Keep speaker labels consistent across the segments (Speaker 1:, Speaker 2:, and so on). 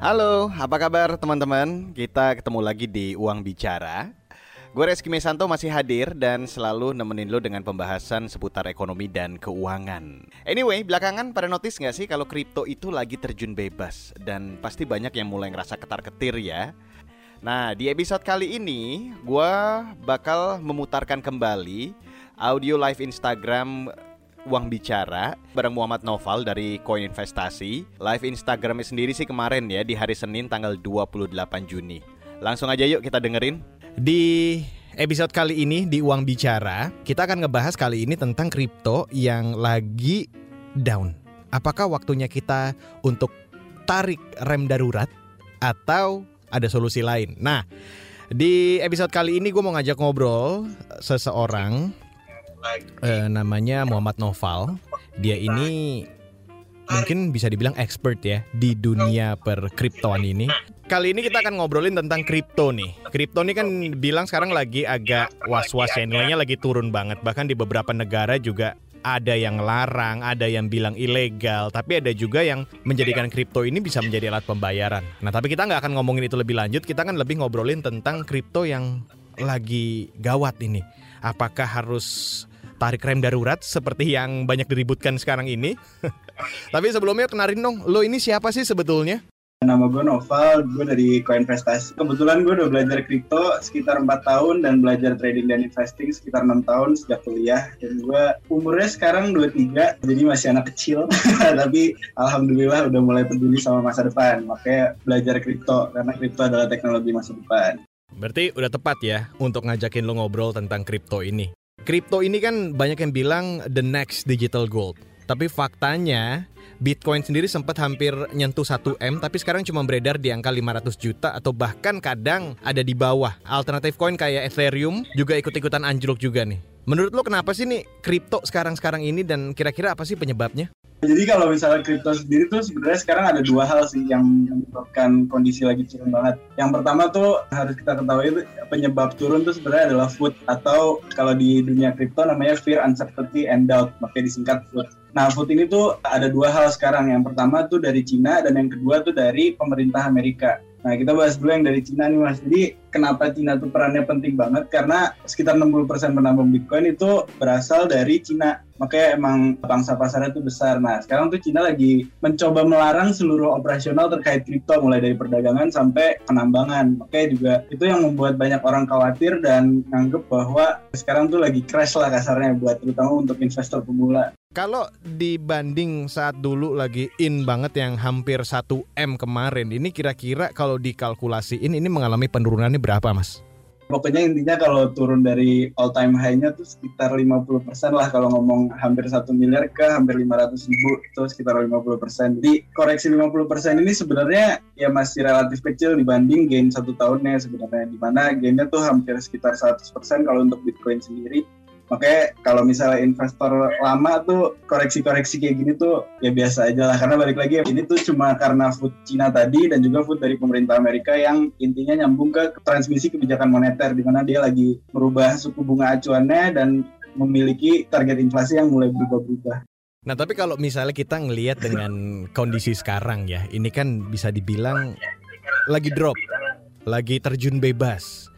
Speaker 1: Halo, apa kabar teman-teman? Kita ketemu lagi di Uang Bicara. Gue Reski Mesanto masih hadir dan selalu nemenin lo dengan pembahasan seputar ekonomi dan keuangan. Anyway, belakangan pada notice nggak sih kalau kripto itu lagi terjun bebas dan pasti banyak yang mulai ngerasa ketar-ketir ya. Nah, di episode kali ini gue bakal memutarkan kembali audio live Instagram Uang Bicara bareng Muhammad Noval dari Koin Investasi. Live Instagramnya sendiri sih kemarin ya di hari Senin tanggal 28 Juni. Langsung aja yuk kita dengerin. Di episode kali ini di Uang Bicara, kita akan ngebahas kali ini tentang kripto yang lagi down. Apakah waktunya kita untuk tarik rem darurat atau ada solusi lain? Nah, di episode kali ini gue mau ngajak ngobrol seseorang uh, namanya Muhammad Noval. Dia ini mungkin bisa dibilang expert ya di dunia perkriptoan ini. Kali ini kita akan ngobrolin tentang kripto nih. Kripto ini kan bilang sekarang lagi agak was-was ya nilainya lagi turun banget. Bahkan di beberapa negara juga ada yang larang, ada yang bilang ilegal, tapi ada juga yang menjadikan kripto ini bisa menjadi alat pembayaran. Nah, tapi kita nggak akan ngomongin itu lebih lanjut, kita akan lebih ngobrolin tentang kripto yang lagi gawat ini. Apakah harus tarik rem darurat seperti yang banyak diributkan sekarang ini. Tapi sebelumnya kenalin dong, lo ini siapa sih sebetulnya?
Speaker 2: Nama gue Noval, gue dari Koinvestasi. Kebetulan gue udah belajar kripto sekitar 4 tahun dan belajar trading dan investing sekitar 6 tahun sejak kuliah. Dan gue umurnya sekarang 23, jadi masih anak kecil. Tapi alhamdulillah udah mulai peduli sama masa depan. Makanya belajar kripto, karena kripto adalah teknologi masa depan.
Speaker 1: Berarti udah tepat ya untuk ngajakin lo ngobrol tentang kripto ini. Kripto ini kan banyak yang bilang the next digital gold. Tapi faktanya Bitcoin sendiri sempat hampir nyentuh 1M tapi sekarang cuma beredar di angka 500 juta atau bahkan kadang ada di bawah. Alternatif coin kayak Ethereum juga ikut-ikutan anjlok juga nih. Menurut lo kenapa sih nih kripto sekarang-sekarang ini dan kira-kira apa sih penyebabnya?
Speaker 2: Jadi kalau misalnya kripto sendiri tuh sebenarnya sekarang ada dua hal sih yang menyebabkan kondisi lagi turun banget. Yang pertama tuh harus kita ketahui penyebab turun tuh sebenarnya adalah food atau kalau di dunia kripto namanya fear, uncertainty, and doubt, makanya disingkat food. Nah, food ini tuh ada dua hal sekarang. Yang pertama tuh dari Cina dan yang kedua tuh dari pemerintah Amerika. Nah, kita bahas dulu yang dari Cina nih, Mas. Jadi, kenapa Cina tuh perannya penting banget? Karena sekitar 60% penambang Bitcoin itu berasal dari Cina. Makanya emang bangsa pasarnya itu besar. Nah, sekarang tuh Cina lagi mencoba melarang seluruh operasional terkait kripto, mulai dari perdagangan sampai penambangan. Makanya juga itu yang membuat banyak orang khawatir dan nganggep bahwa sekarang tuh lagi crash lah kasarnya buat terutama untuk investor pemula.
Speaker 1: Kalau dibanding saat dulu lagi in banget yang hampir 1M kemarin, ini kira-kira kalau dikalkulasiin ini mengalami penurunannya berapa mas?
Speaker 2: Pokoknya intinya kalau turun dari all time high-nya tuh sekitar 50% lah kalau ngomong hampir 1 miliar ke hampir 500 ribu itu sekitar 50%. Jadi koreksi 50% ini sebenarnya ya masih relatif kecil dibanding gain satu tahunnya sebenarnya. Di mana gainnya tuh hampir sekitar 100% kalau untuk Bitcoin sendiri Makanya kalau misalnya investor lama tuh koreksi-koreksi kayak gini tuh ya biasa aja lah. Karena balik lagi ini tuh cuma karena food Cina tadi dan juga food dari pemerintah Amerika yang intinya nyambung ke transmisi kebijakan moneter di mana dia lagi merubah suku bunga acuannya dan memiliki target inflasi yang mulai berubah-ubah.
Speaker 1: Nah tapi kalau misalnya kita ngelihat dengan kondisi sekarang ya, ini kan bisa dibilang lagi drop, lagi terjun bebas.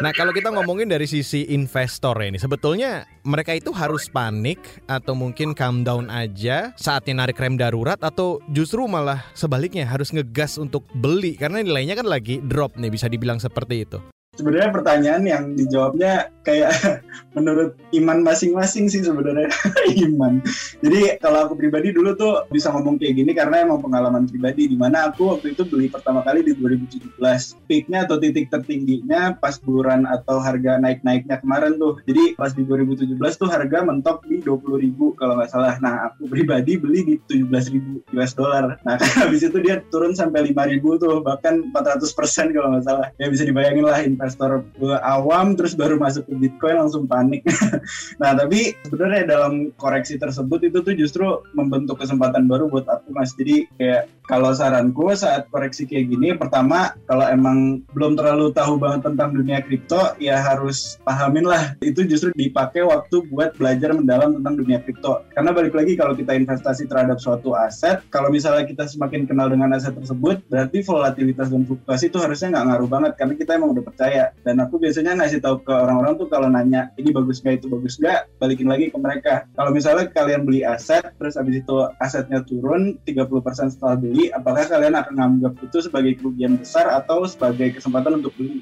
Speaker 1: Nah kalau kita ngomongin dari sisi investor ini, sebetulnya mereka itu harus panik atau mungkin calm down aja saatnya narik rem darurat atau justru malah sebaliknya harus ngegas untuk beli karena nilainya kan lagi drop nih bisa dibilang seperti itu.
Speaker 2: Sebenarnya pertanyaan yang dijawabnya kayak menurut iman masing-masing sih sebenarnya iman. Jadi kalau aku pribadi dulu tuh bisa ngomong kayak gini karena emang pengalaman pribadi di mana aku waktu itu beli pertama kali di 2017. Peaknya atau titik tertingginya pas bulan atau harga naik-naiknya kemarin tuh. Jadi pas di 2017 tuh harga mentok di 20 ribu kalau nggak salah. Nah aku pribadi beli di 17 ribu US dollar. Nah habis itu dia turun sampai 5 ribu tuh bahkan 400 persen kalau nggak salah. Ya bisa dibayangin lah investor awam terus baru masuk ke Bitcoin langsung panik. nah tapi sebenarnya dalam koreksi tersebut itu tuh justru membentuk kesempatan baru buat aku mas. Jadi kayak Kalau saranku saat koreksi kayak gini, pertama kalau emang belum terlalu tahu banget tentang dunia kripto, ya harus pahamin lah. Itu justru dipakai waktu buat belajar mendalam tentang dunia kripto. Karena balik lagi kalau kita investasi terhadap suatu aset, kalau misalnya kita semakin kenal dengan aset tersebut, berarti volatilitas dan fluktuasi itu harusnya nggak ngaruh banget karena kita emang udah percaya. Dan aku biasanya ngasih tahu ke orang-orang tuh kalau nanya ini bagus nggak itu bagus nggak, balikin lagi ke mereka. Kalau misalnya kalian beli aset, terus abis itu asetnya turun 30% setelah beli, apakah kalian akan menganggap itu sebagai kerugian besar atau sebagai kesempatan untuk beli?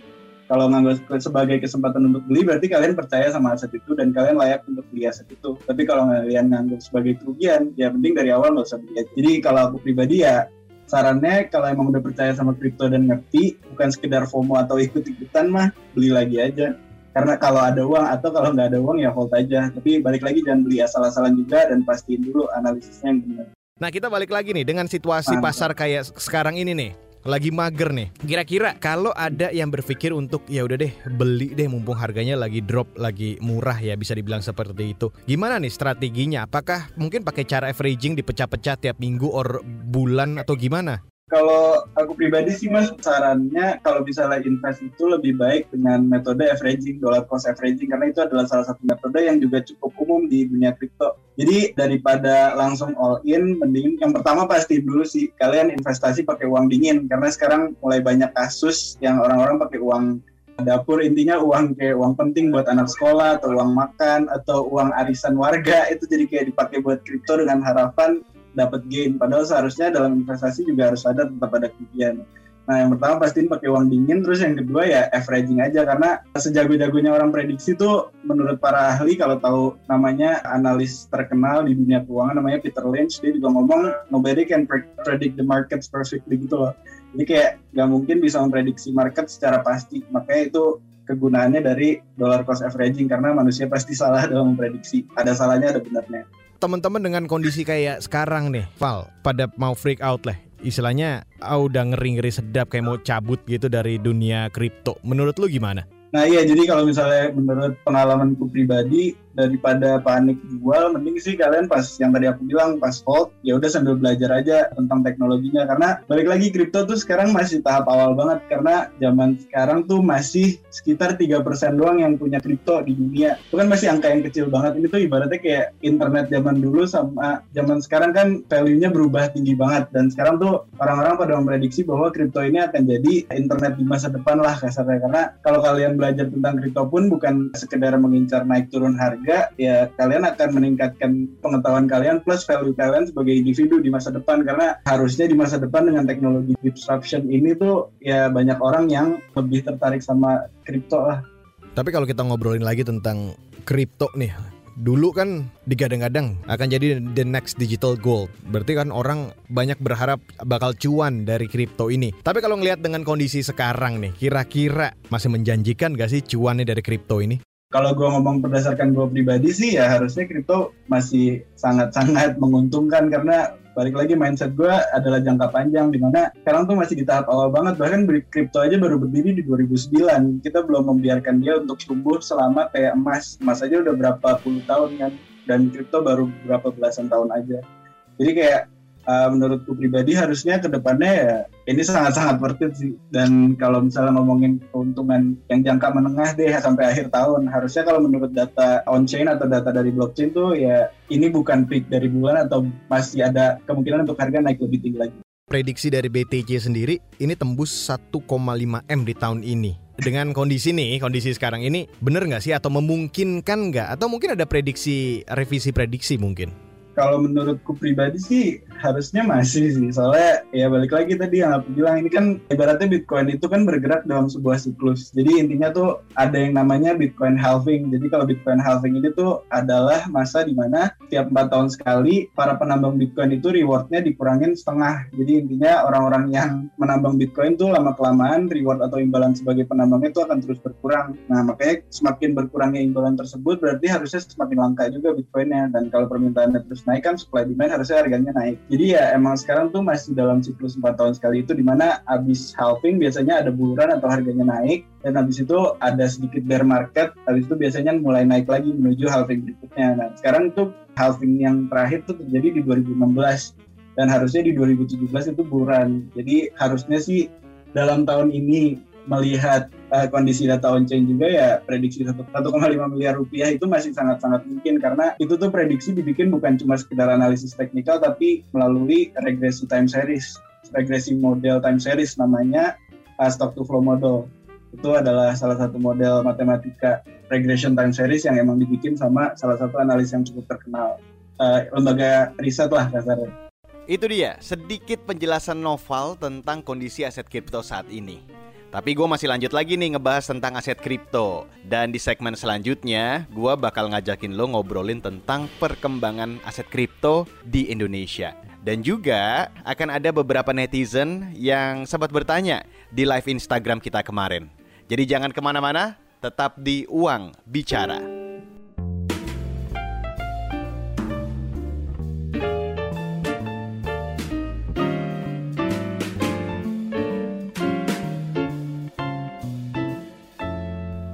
Speaker 2: Kalau menganggap sebagai kesempatan untuk beli berarti kalian percaya sama aset itu dan kalian layak untuk beli aset itu. Tapi kalau kalian menganggap sebagai kerugian ya penting dari awal nggak usah beli jadi kalau aku pribadi ya sarannya kalau emang udah percaya sama kripto dan ngerti bukan sekedar FOMO atau ikut-ikutan mah beli lagi aja. Karena kalau ada uang atau kalau nggak ada uang ya hold aja. Tapi balik lagi jangan beli asal-asalan juga dan pastiin dulu analisisnya yang benar.
Speaker 1: Nah kita balik lagi nih dengan situasi pasar kayak sekarang ini nih lagi mager nih. Kira-kira kalau ada yang berpikir untuk ya udah deh beli deh mumpung harganya lagi drop, lagi murah ya bisa dibilang seperti itu. Gimana nih strateginya? Apakah mungkin pakai cara averaging dipecah-pecah tiap minggu or bulan atau gimana?
Speaker 2: Kalau aku pribadi sih mas sarannya kalau misalnya invest itu lebih baik dengan metode averaging, dollar cost averaging karena itu adalah salah satu metode yang juga cukup umum di dunia kripto. Jadi daripada langsung all in, mending yang pertama pasti dulu sih kalian investasi pakai uang dingin karena sekarang mulai banyak kasus yang orang-orang pakai uang dapur intinya uang kayak uang penting buat anak sekolah atau uang makan atau uang arisan warga itu jadi kayak dipakai buat kripto dengan harapan dapat gain padahal seharusnya dalam investasi juga harus ada tetap ada kerugian Nah, yang pertama pastiin pakai uang dingin, terus yang kedua ya averaging aja karena sejago-jagonya orang prediksi tuh menurut para ahli kalau tahu namanya analis terkenal di dunia keuangan namanya Peter Lynch dia juga ngomong nobody can predict the markets perfectly gitu loh. Jadi kayak nggak mungkin bisa memprediksi market secara pasti. Makanya itu kegunaannya dari dollar cost averaging karena manusia pasti salah dalam memprediksi. Ada salahnya, ada benarnya
Speaker 1: teman-teman dengan kondisi kayak sekarang nih, Val, pada mau freak out lah. Istilahnya, ah, udah ngeri-ngeri sedap kayak mau cabut gitu dari dunia kripto. Menurut lu gimana?
Speaker 2: Nah iya jadi kalau misalnya menurut pengalamanku pribadi daripada panik jual mending sih kalian pas yang tadi aku bilang pas hold ya udah sambil belajar aja tentang teknologinya. Karena balik lagi kripto tuh sekarang masih tahap awal banget karena zaman sekarang tuh masih sekitar tiga persen doang yang punya kripto di dunia. Itu kan masih angka yang kecil banget. Ini tuh ibaratnya kayak internet zaman dulu sama zaman sekarang kan value-nya berubah tinggi banget. Dan sekarang tuh orang-orang pada memprediksi bahwa kripto ini akan jadi internet di masa depan lah kasarnya. Karena kalau kalian belajar tentang kripto pun bukan sekedar mengincar naik turun harga, ya kalian akan meningkatkan pengetahuan kalian plus value kalian sebagai individu di masa depan karena harusnya di masa depan dengan teknologi disruption ini tuh ya banyak orang yang lebih tertarik sama kripto lah.
Speaker 1: Tapi kalau kita ngobrolin lagi tentang kripto nih, dulu kan digadang-gadang akan jadi the next digital gold. Berarti kan orang banyak berharap bakal cuan dari kripto ini. Tapi kalau ngelihat dengan kondisi sekarang nih, kira-kira masih menjanjikan gak sih cuannya dari kripto ini?
Speaker 2: Kalau gue ngomong berdasarkan gue pribadi sih ya harusnya kripto masih sangat-sangat menguntungkan karena balik lagi mindset gue adalah jangka panjang di mana sekarang tuh masih di tahap awal banget. Bahkan kripto aja baru berdiri di 2009 kita belum membiarkan dia untuk tumbuh selama kayak emas. Emas aja udah berapa puluh tahun kan. Dan kripto baru berapa belasan tahun aja. Jadi kayak uh, menurutku pribadi harusnya ke depannya ya ini sangat-sangat worth it sih dan kalau misalnya ngomongin keuntungan yang jangka menengah deh sampai akhir tahun harusnya kalau menurut data on chain atau data dari blockchain tuh ya ini bukan peak dari bulan atau masih ada kemungkinan untuk harga naik lebih tinggi lagi
Speaker 1: prediksi dari BTC sendiri ini tembus 1,5 M di tahun ini. Dengan kondisi nih, kondisi sekarang ini, bener nggak sih atau memungkinkan nggak? Atau mungkin ada prediksi, revisi prediksi mungkin?
Speaker 2: kalau menurutku pribadi sih harusnya masih sih. Soalnya ya balik lagi tadi yang aku bilang ini kan ibaratnya Bitcoin itu kan bergerak dalam sebuah siklus. Jadi intinya tuh ada yang namanya Bitcoin halving. Jadi kalau Bitcoin halving ini tuh adalah masa di mana tiap empat tahun sekali para penambang Bitcoin itu rewardnya dikurangin setengah. Jadi intinya orang-orang yang menambang Bitcoin tuh lama kelamaan reward atau imbalan sebagai penambang itu akan terus berkurang. Nah makanya semakin berkurangnya imbalan tersebut berarti harusnya semakin langka juga Bitcoinnya. Dan kalau permintaannya terus naik kan supply demand harusnya harganya naik. Jadi ya emang sekarang tuh masih dalam siklus 4 tahun sekali itu di mana abis halving biasanya ada buluran atau harganya naik dan habis itu ada sedikit bear market, habis itu biasanya mulai naik lagi menuju halving berikutnya. Nah sekarang tuh halving yang terakhir tuh terjadi di 2016 dan harusnya di 2017 itu buran. Jadi harusnya sih dalam tahun ini melihat uh, kondisi data on-chain juga ya prediksi 1,5 miliar rupiah itu masih sangat-sangat mungkin karena itu tuh prediksi dibikin bukan cuma sekedar analisis teknikal tapi melalui regresi time series, regresi model time series namanya uh, stock to flow model. Itu adalah salah satu model matematika regression time series yang emang dibikin sama salah satu analis yang cukup terkenal. Uh, lembaga riset lah kasarnya.
Speaker 1: Itu dia, sedikit penjelasan novel tentang kondisi aset kripto saat ini. Tapi gue masih lanjut lagi nih ngebahas tentang aset kripto. Dan di segmen selanjutnya gue bakal ngajakin lo ngobrolin tentang perkembangan aset kripto di Indonesia. Dan juga akan ada beberapa netizen yang sempat bertanya di live Instagram kita kemarin. Jadi jangan ke mana-mana, tetap di Uang Bicara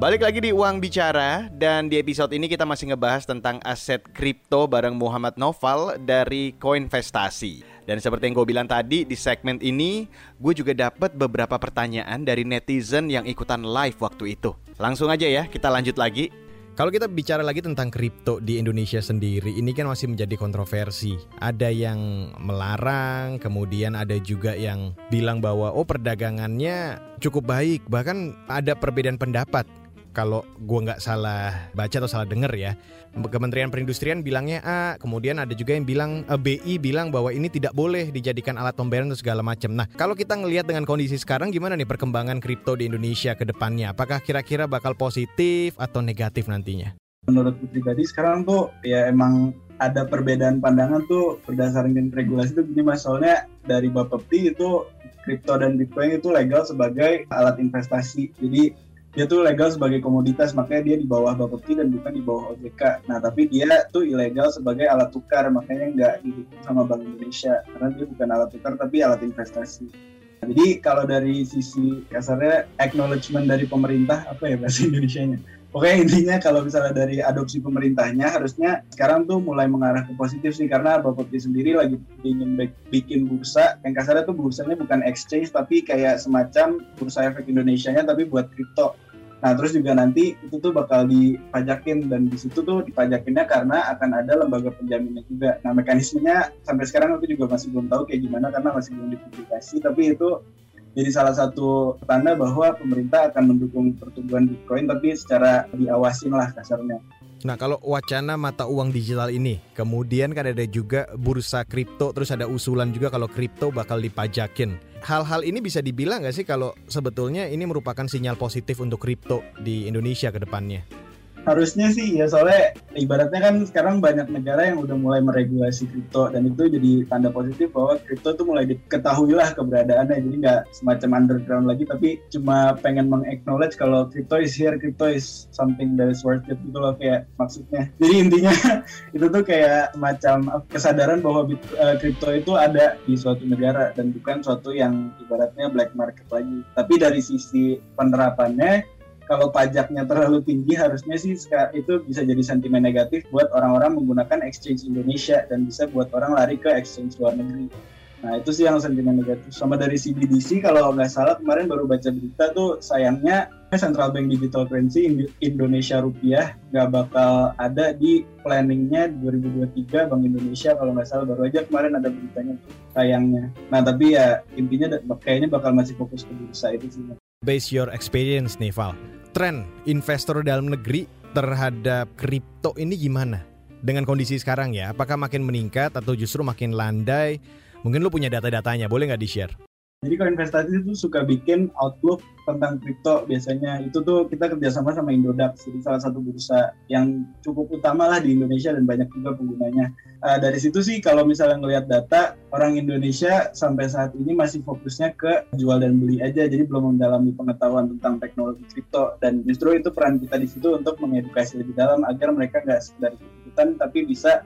Speaker 1: Balik lagi di Uang Bicara dan di episode ini kita masih ngebahas tentang aset kripto bareng Muhammad Noval dari Koinvestasi. Dan seperti yang gue bilang tadi di segmen ini, gue juga dapat beberapa pertanyaan dari netizen yang ikutan live waktu itu. Langsung aja ya, kita lanjut lagi. Kalau kita bicara lagi tentang kripto di Indonesia sendiri, ini kan masih menjadi kontroversi. Ada yang melarang, kemudian ada juga yang bilang bahwa oh perdagangannya cukup baik, bahkan ada perbedaan pendapat kalau gue nggak salah baca atau salah denger ya Kementerian Perindustrian bilangnya A kemudian ada juga yang bilang eh, BI bilang bahwa ini tidak boleh dijadikan alat pembayaran atau segala macam. Nah kalau kita ngelihat dengan kondisi sekarang gimana nih perkembangan kripto di Indonesia ke depannya? Apakah kira-kira bakal positif atau negatif nantinya?
Speaker 2: Menurut pribadi sekarang tuh ya emang ada perbedaan pandangan tuh berdasarkan regulasi itu gini mas. Soalnya dari Bapepti itu kripto dan bitcoin itu legal sebagai alat investasi. Jadi dia tuh legal sebagai komoditas makanya dia di bawah Bapepti dan bukan di bawah OJK. Nah tapi dia tuh ilegal sebagai alat tukar makanya nggak didukung sama Bank Indonesia karena dia bukan alat tukar tapi alat investasi. Nah, jadi kalau dari sisi kasarnya acknowledgement dari pemerintah apa ya bahasa Indonesia-nya? Pokoknya intinya kalau misalnya dari adopsi pemerintahnya harusnya sekarang tuh mulai mengarah ke positif sih karena Bapepti sendiri lagi ingin bikin bursa yang kasarnya tuh bursanya bukan exchange tapi kayak semacam bursa efek Indonesia-nya tapi buat kripto. Nah terus juga nanti itu tuh bakal dipajakin dan di situ tuh dipajakinnya karena akan ada lembaga penjaminnya juga. Nah mekanismenya sampai sekarang aku juga masih belum tahu kayak gimana karena masih belum dipublikasi tapi itu jadi salah satu tanda bahwa pemerintah akan mendukung pertumbuhan Bitcoin tapi secara diawasin lah kasarnya.
Speaker 1: Nah kalau wacana mata uang digital ini, kemudian kan ada juga bursa kripto, terus ada usulan juga kalau kripto bakal dipajakin. Hal-hal ini bisa dibilang nggak sih kalau sebetulnya ini merupakan sinyal positif untuk kripto di Indonesia ke depannya?
Speaker 2: Harusnya sih ya soalnya ibaratnya kan sekarang banyak negara yang udah mulai meregulasi kripto dan itu jadi tanda positif bahwa kripto tuh mulai diketahui lah keberadaannya. Jadi nggak semacam underground lagi tapi cuma pengen mengaknowledge kalau kripto is here kripto is something that is worth it gitu loh kayak maksudnya. Jadi intinya itu tuh kayak semacam kesadaran bahwa eh, kripto itu ada di suatu negara dan bukan suatu yang ibaratnya black market lagi. Tapi dari sisi penerapannya kalau pajaknya terlalu tinggi harusnya sih itu bisa jadi sentimen negatif buat orang-orang menggunakan exchange Indonesia dan bisa buat orang lari ke exchange luar negeri. Nah itu sih yang sentimen negatif. Sama dari CBDC kalau nggak salah kemarin baru baca berita tuh sayangnya Central Bank Digital Currency Indonesia Rupiah nggak bakal ada di planningnya 2023 Bank Indonesia kalau nggak salah baru aja kemarin ada beritanya tuh sayangnya. Nah tapi ya intinya kayaknya bakal masih fokus ke bursa itu sih
Speaker 1: base your experience nih Val. Tren investor dalam negeri terhadap kripto ini gimana? Dengan kondisi sekarang ya, apakah makin meningkat atau justru makin landai? Mungkin lu punya data-datanya, boleh nggak di-share?
Speaker 2: Jadi kalau investasi itu suka bikin outlook tentang kripto biasanya. Itu tuh kita kerjasama sama Indodax jadi salah satu bursa yang cukup utama lah di Indonesia dan banyak juga penggunanya. Uh, dari situ sih kalau misalnya ngelihat data orang Indonesia sampai saat ini masih fokusnya ke jual dan beli aja. Jadi belum mendalami pengetahuan tentang teknologi kripto. Dan justru itu peran kita di situ untuk mengedukasi lebih dalam agar mereka nggak sekedar ikutan tapi bisa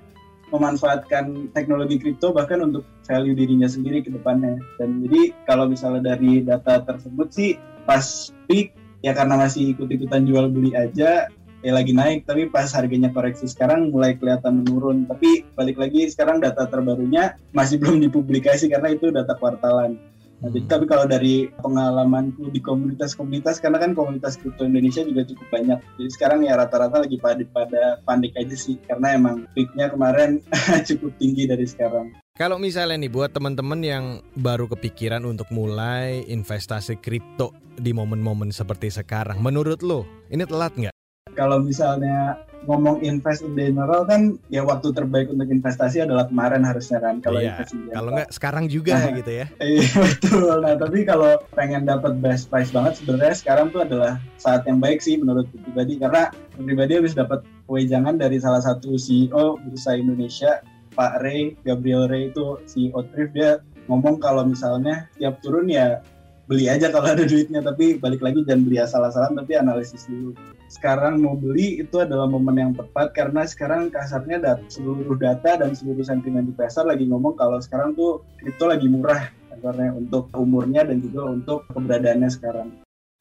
Speaker 2: memanfaatkan teknologi kripto bahkan untuk value dirinya sendiri ke depannya. Dan jadi kalau misalnya dari data tersebut sih pas peak ya karena masih ikut-ikutan jual beli aja ya lagi naik. Tapi pas harganya koreksi sekarang mulai kelihatan menurun. Tapi balik lagi sekarang data terbarunya masih belum dipublikasi karena itu data kuartalan Nah, jadi, tapi kalau dari pengalamanku di komunitas-komunitas, karena kan komunitas kripto Indonesia juga cukup banyak. Jadi sekarang ya rata-rata lagi pada pada panik aja sih, karena emang peaknya kemarin cukup tinggi dari sekarang.
Speaker 3: Kalau misalnya nih buat teman-teman yang baru kepikiran untuk mulai investasi kripto di momen-momen seperti sekarang, menurut lo ini telat nggak?
Speaker 2: Kalau misalnya ngomong invest in general kan ya waktu terbaik untuk investasi adalah kemarin harusnya kan kalau
Speaker 3: iya, kalau nggak sekarang juga nah, gitu ya.
Speaker 2: iya betul. Nah tapi kalau pengen dapat best price banget sebenarnya sekarang tuh adalah saat yang baik sih menurut pribadi karena pribadi habis dapat wejangan dari salah satu CEO bursa Indonesia Pak Ray Gabriel Ray itu CEO Thrift dia ngomong kalau misalnya tiap turun ya beli aja kalau ada duitnya tapi balik lagi jangan beli asal-asalan tapi analisis dulu. Sekarang mau beli itu adalah momen yang tepat karena sekarang kasarnya dat seluruh data dan seluruh sentimen di pasar lagi ngomong kalau sekarang tuh itu lagi murah karena untuk umurnya dan juga untuk keberadaannya sekarang.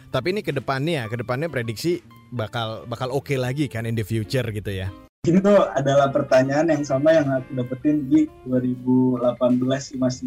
Speaker 3: Tapi ini ke depannya ya ke depannya prediksi bakal bakal oke okay lagi kan in the future gitu ya?
Speaker 2: Ini tuh adalah pertanyaan yang sama yang aku dapetin di 2018 sih Mas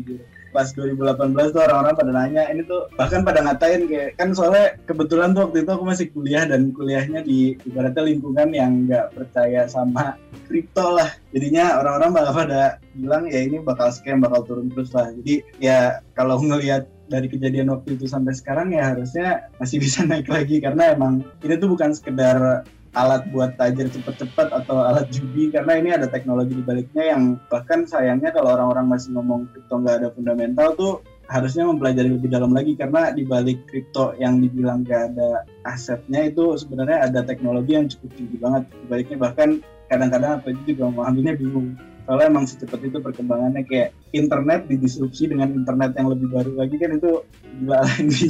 Speaker 2: pas 2018 tuh orang-orang pada nanya ini tuh bahkan pada ngatain kayak kan soalnya kebetulan tuh waktu itu aku masih kuliah dan kuliahnya di ibaratnya lingkungan yang nggak percaya sama kripto lah. Jadinya orang-orang bakal pada bilang ya ini bakal scam bakal turun terus lah. Jadi ya kalau ngelihat dari kejadian waktu itu sampai sekarang ya harusnya masih bisa naik lagi. Karena emang ini tuh bukan sekedar alat buat tajir cepet-cepet atau alat judi karena ini ada teknologi di baliknya yang bahkan sayangnya kalau orang-orang masih ngomong kripto nggak ada fundamental tuh harusnya mempelajari lebih dalam lagi karena di balik kripto yang dibilang nggak ada asetnya itu sebenarnya ada teknologi yang cukup tinggi banget. Di baliknya bahkan kadang-kadang apa itu juga memahaminya bingung. Soalnya emang secepat itu perkembangannya kayak internet didisrupsi dengan internet yang lebih baru lagi kan itu gila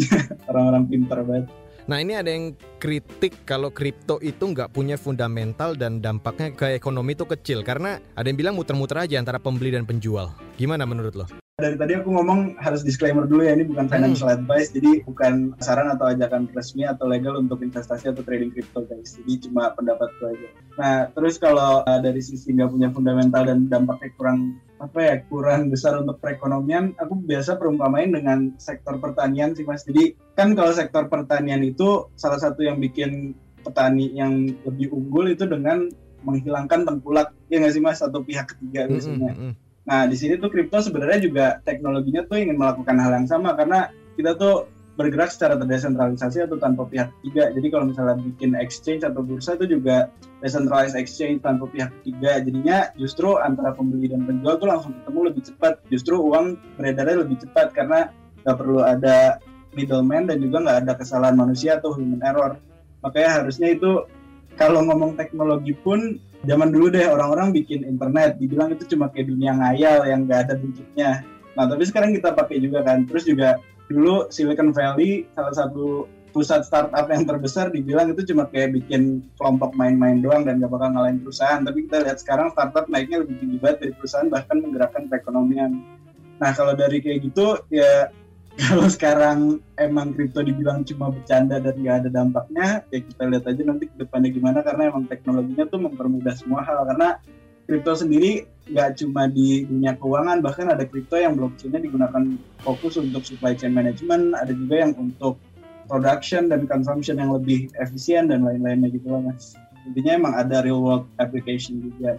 Speaker 2: orang-orang pintar banget
Speaker 3: Nah ini ada yang kritik kalau kripto itu nggak punya fundamental dan dampaknya ke ekonomi itu kecil karena ada yang bilang muter-muter aja antara pembeli dan penjual. Gimana menurut lo?
Speaker 2: dari tadi aku ngomong harus disclaimer dulu ya ini bukan hmm. financial hmm. advice jadi bukan saran atau ajakan resmi atau legal untuk investasi atau trading crypto guys jadi cuma pendapatku aja nah terus kalau uh, dari sisi nggak punya fundamental dan dampaknya kurang apa ya kurang besar untuk perekonomian. Aku biasa perumpamain dengan sektor pertanian sih mas. Jadi kan kalau sektor pertanian itu salah satu yang bikin petani yang lebih unggul itu dengan menghilangkan tengkulak. Ya nggak sih mas? Atau pihak ketiga biasanya. mm -hmm. Nah, di sini tuh kripto sebenarnya juga teknologinya tuh ingin melakukan hal yang sama. Karena kita tuh bergerak secara terdesentralisasi atau tanpa pihak ketiga. Jadi kalau misalnya bikin exchange atau bursa itu juga decentralized exchange tanpa pihak ketiga. Jadinya justru antara pembeli dan penjual tuh langsung ketemu lebih cepat. Justru uang beredarnya lebih cepat karena nggak perlu ada middleman dan juga nggak ada kesalahan manusia atau human error. Makanya harusnya itu kalau ngomong teknologi pun zaman dulu deh orang-orang bikin internet dibilang itu cuma kayak dunia ngayal yang gak ada bentuknya nah tapi sekarang kita pakai juga kan terus juga dulu Silicon Valley salah satu pusat startup yang terbesar dibilang itu cuma kayak bikin kelompok main-main doang dan gak bakal ngalahin perusahaan. Tapi kita lihat sekarang startup naiknya lebih tinggi banget dari perusahaan bahkan menggerakkan perekonomian. Nah kalau dari kayak gitu ya kalau sekarang emang kripto dibilang cuma bercanda dan nggak ada dampaknya ya kita lihat aja nanti ke depannya gimana karena emang teknologinya tuh mempermudah semua hal. Karena kripto sendiri nggak cuma di dunia keuangan bahkan ada kripto yang blockchainnya digunakan fokus untuk supply chain management ada juga yang untuk production dan consumption yang lebih efisien dan lain-lainnya gitu lah mas intinya emang ada real world application juga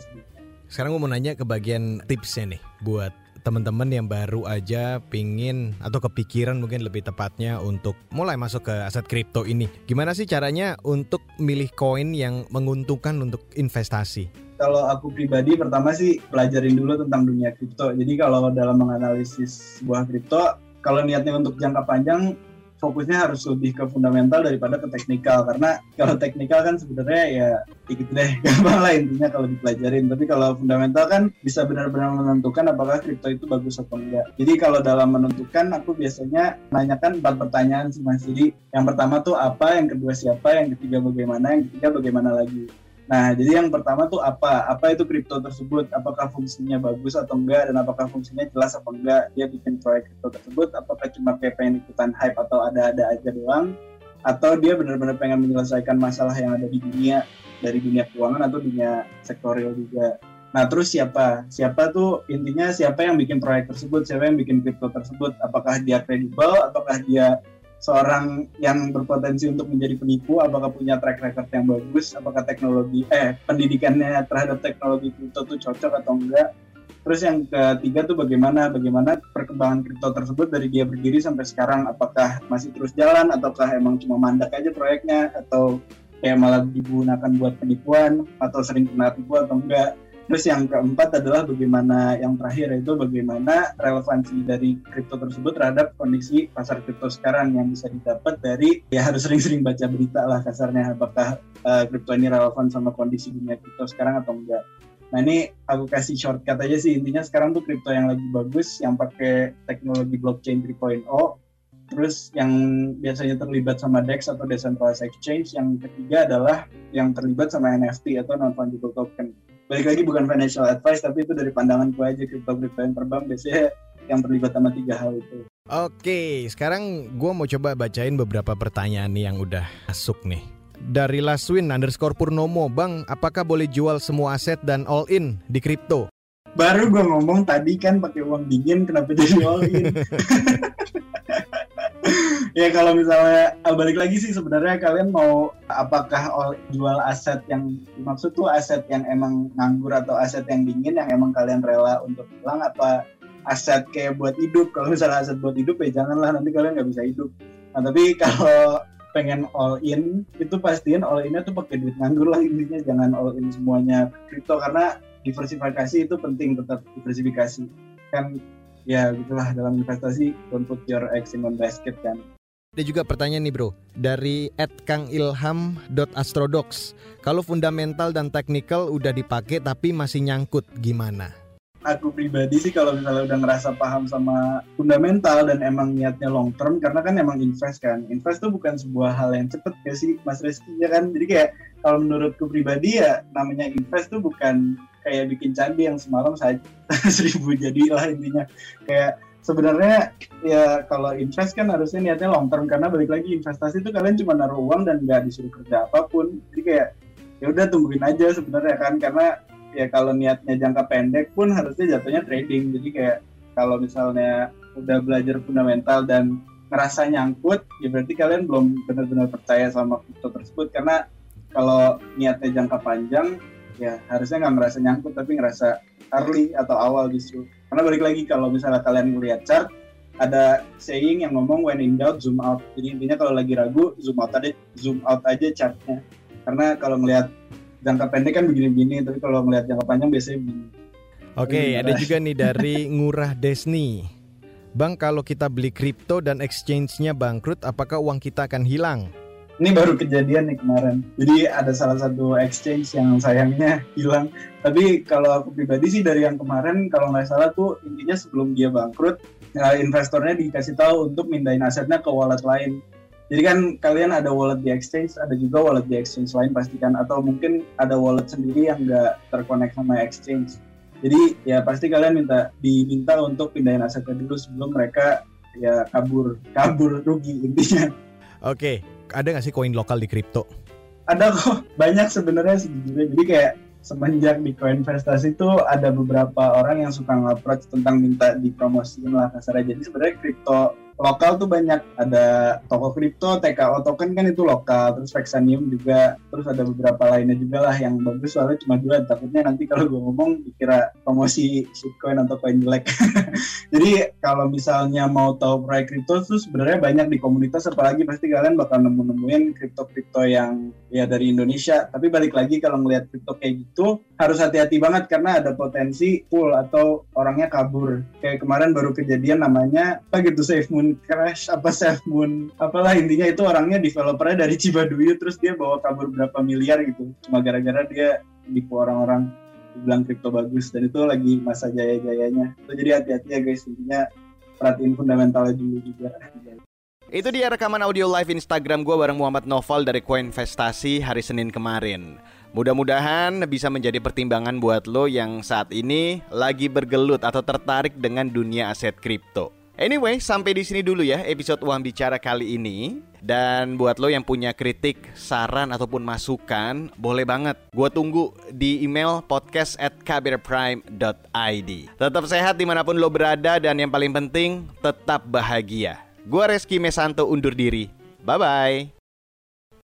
Speaker 3: sekarang gue mau nanya ke bagian tipsnya nih buat teman-teman yang baru aja pingin atau kepikiran mungkin lebih tepatnya untuk mulai masuk ke aset kripto ini. Gimana sih caranya untuk milih koin yang menguntungkan untuk investasi?
Speaker 2: Kalau aku pribadi pertama sih pelajarin dulu tentang dunia kripto. Jadi kalau dalam menganalisis sebuah kripto, kalau niatnya untuk jangka panjang fokusnya harus lebih ke fundamental daripada ke teknikal. Karena kalau teknikal kan sebenarnya ya dikit deh. Gampang lah intinya kalau dipelajarin. Tapi kalau fundamental kan bisa benar-benar menentukan apakah kripto itu bagus atau enggak. Jadi kalau dalam menentukan aku biasanya nanyakan empat pertanyaan sih mas. Jadi yang pertama tuh apa yang kedua siapa yang ketiga bagaimana yang ketiga bagaimana lagi Nah, jadi yang pertama tuh apa? Apa itu kripto tersebut? Apakah fungsinya bagus atau enggak? Dan apakah fungsinya jelas atau enggak? Dia bikin proyek kripto tersebut? Apakah cuma kayak pengen ikutan hype atau ada-ada aja doang? atau dia benar-benar pengen menyelesaikan masalah yang ada di dunia dari dunia keuangan atau dunia sektorial juga. Nah terus siapa? Siapa tuh intinya siapa yang bikin proyek tersebut? Siapa yang bikin kripto tersebut? Apakah dia kredibel? Apakah dia seorang yang berpotensi untuk menjadi penipu? Apakah punya track record yang bagus? Apakah teknologi eh pendidikannya terhadap teknologi kripto tuh cocok atau enggak? Terus yang ketiga tuh bagaimana bagaimana perkembangan kripto tersebut dari dia berdiri sampai sekarang apakah masih terus jalan ataukah emang cuma mandak aja proyeknya atau kayak malah digunakan buat penipuan atau sering kena tipu atau enggak. Terus yang keempat adalah bagaimana yang terakhir itu bagaimana relevansi dari kripto tersebut terhadap kondisi pasar kripto sekarang yang bisa didapat dari ya harus sering-sering baca berita lah kasarnya apakah uh, ini relevan sama kondisi dunia kripto sekarang atau enggak. Nah ini aku kasih shortcut aja sih intinya sekarang tuh kripto yang lagi bagus yang pakai teknologi blockchain 3.0 terus yang biasanya terlibat sama DEX atau decentralized exchange yang ketiga adalah yang terlibat sama NFT atau non fungible token balik lagi bukan financial advice tapi itu dari pandangan gue aja kripto kripto yang terbang biasanya yang terlibat sama tiga hal itu
Speaker 3: Oke, sekarang gue mau coba bacain beberapa pertanyaan nih yang udah masuk nih dari Laswin underscore Purnomo, Bang, apakah boleh jual semua aset dan all in di kripto?
Speaker 2: Baru gue ngomong tadi kan pakai uang dingin, kenapa jadi all in? ya kalau misalnya ah, balik lagi sih sebenarnya kalian mau apakah jual aset yang dimaksud tuh aset yang emang nganggur atau aset yang dingin yang emang kalian rela untuk hilang apa aset kayak buat hidup? Kalau misalnya aset buat hidup ya janganlah nanti kalian nggak bisa hidup. Nah tapi kalau pengen all in itu pastiin all innya tuh pakai duit nganggur lah intinya. Jangan all in semuanya kripto karena diversifikasi itu penting tetap diversifikasi. Kan ya gitulah dalam investasi don't put your eggs in one basket kan
Speaker 3: ada juga pertanyaan nih bro dari @kangilham.astrodox. Kalau fundamental dan teknikal udah dipakai tapi masih nyangkut gimana?
Speaker 2: aku pribadi sih kalau misalnya udah ngerasa paham sama fundamental dan emang niatnya long term karena kan emang invest kan invest tuh bukan sebuah hal yang cepet ya sih Mas Reski ya kan jadi kayak kalau menurutku pribadi ya namanya invest tuh bukan kayak bikin candi yang semalam saja seribu jadi lah intinya. Kayak sebenarnya ya kalau invest kan harusnya niatnya long term karena balik lagi investasi itu kalian cuma naruh uang dan nggak disuruh kerja apa pun. Jadi kayak ya udah tungguin aja sebenarnya kan karena ya kalau niatnya jangka pendek pun harusnya jatuhnya trading. Jadi kayak kalau misalnya udah belajar fundamental dan ngerasa nyangkut ya berarti kalian belum benar-benar percaya sama kripto tersebut. Karena kalau niatnya jangka panjang ya harusnya nggak ngerasa nyangkut tapi ngerasa early atau awal justru karena balik lagi kalau misalnya kalian ngeliat chart ada saying yang ngomong when in doubt zoom out jadi intinya kalau lagi ragu zoom out aja zoom out aja chartnya karena kalau ngelihat jangka pendek kan begini-begini tapi kalau melihat jangka panjang biasanya begini.
Speaker 3: Oke, okay, ada juga nih dari Ngurah Desni. Bang, kalau kita beli kripto dan exchange-nya bangkrut, apakah uang kita akan hilang?
Speaker 2: Ini baru kejadian nih kemarin. Jadi ada salah satu exchange yang sayangnya hilang. Tapi kalau aku pribadi sih dari yang kemarin, kalau nggak salah tuh intinya sebelum dia bangkrut, ya investornya dikasih tahu untuk mindahin asetnya ke wallet lain. Jadi kan kalian ada wallet di exchange, ada juga wallet di exchange lain pastikan atau mungkin ada wallet sendiri yang nggak terkonek sama exchange. Jadi ya pasti kalian minta diminta untuk pindahin asetnya dulu sebelum mereka ya kabur kabur rugi intinya.
Speaker 3: Oke, ada nggak sih koin lokal di kripto?
Speaker 2: Ada kok, banyak sebenarnya sejujurnya. Jadi kayak semenjak di koin investasi itu ada beberapa orang yang suka ngapproach tentang minta dipromosiin lah kasarnya. Jadi sebenarnya kripto lokal tuh banyak ada toko kripto, TKO token kan itu lokal, terus Vexanium juga, terus ada beberapa lainnya juga lah yang bagus soalnya cuma dua, takutnya nanti kalau gue ngomong dikira promosi shitcoin atau coin jelek. Jadi kalau misalnya mau tahu proyek kripto tuh sebenarnya banyak di komunitas, apalagi pasti kalian bakal nemu-nemuin kripto-kripto yang ya dari Indonesia. Tapi balik lagi kalau ngelihat kripto kayak gitu harus hati-hati banget karena ada potensi full atau orangnya kabur. Kayak kemarin baru kejadian namanya apa gitu Safe Moon Crash apa Safe Moon apalah intinya itu orangnya developernya dari Cibaduyut terus dia bawa kabur berapa miliar gitu cuma gara-gara dia nipu orang-orang bilang kripto bagus dan itu lagi masa jaya-jayanya jadi hati-hati ya guys intinya perhatiin fundamentalnya dulu juga
Speaker 1: itu dia rekaman audio live Instagram gue bareng Muhammad Novel dari Koin Investasi hari Senin kemarin. Mudah-mudahan bisa menjadi pertimbangan buat lo yang saat ini lagi bergelut atau tertarik dengan dunia aset kripto. Anyway, sampai di sini dulu ya episode Uang Bicara kali ini. Dan buat lo yang punya kritik, saran ataupun masukan, boleh banget. Gue tunggu di email podcast at kbrprime.id. Tetap sehat di mana pun lo berada dan yang paling penting, tetap bahagia. Gue Reski Mesanto undur diri. Bye-bye.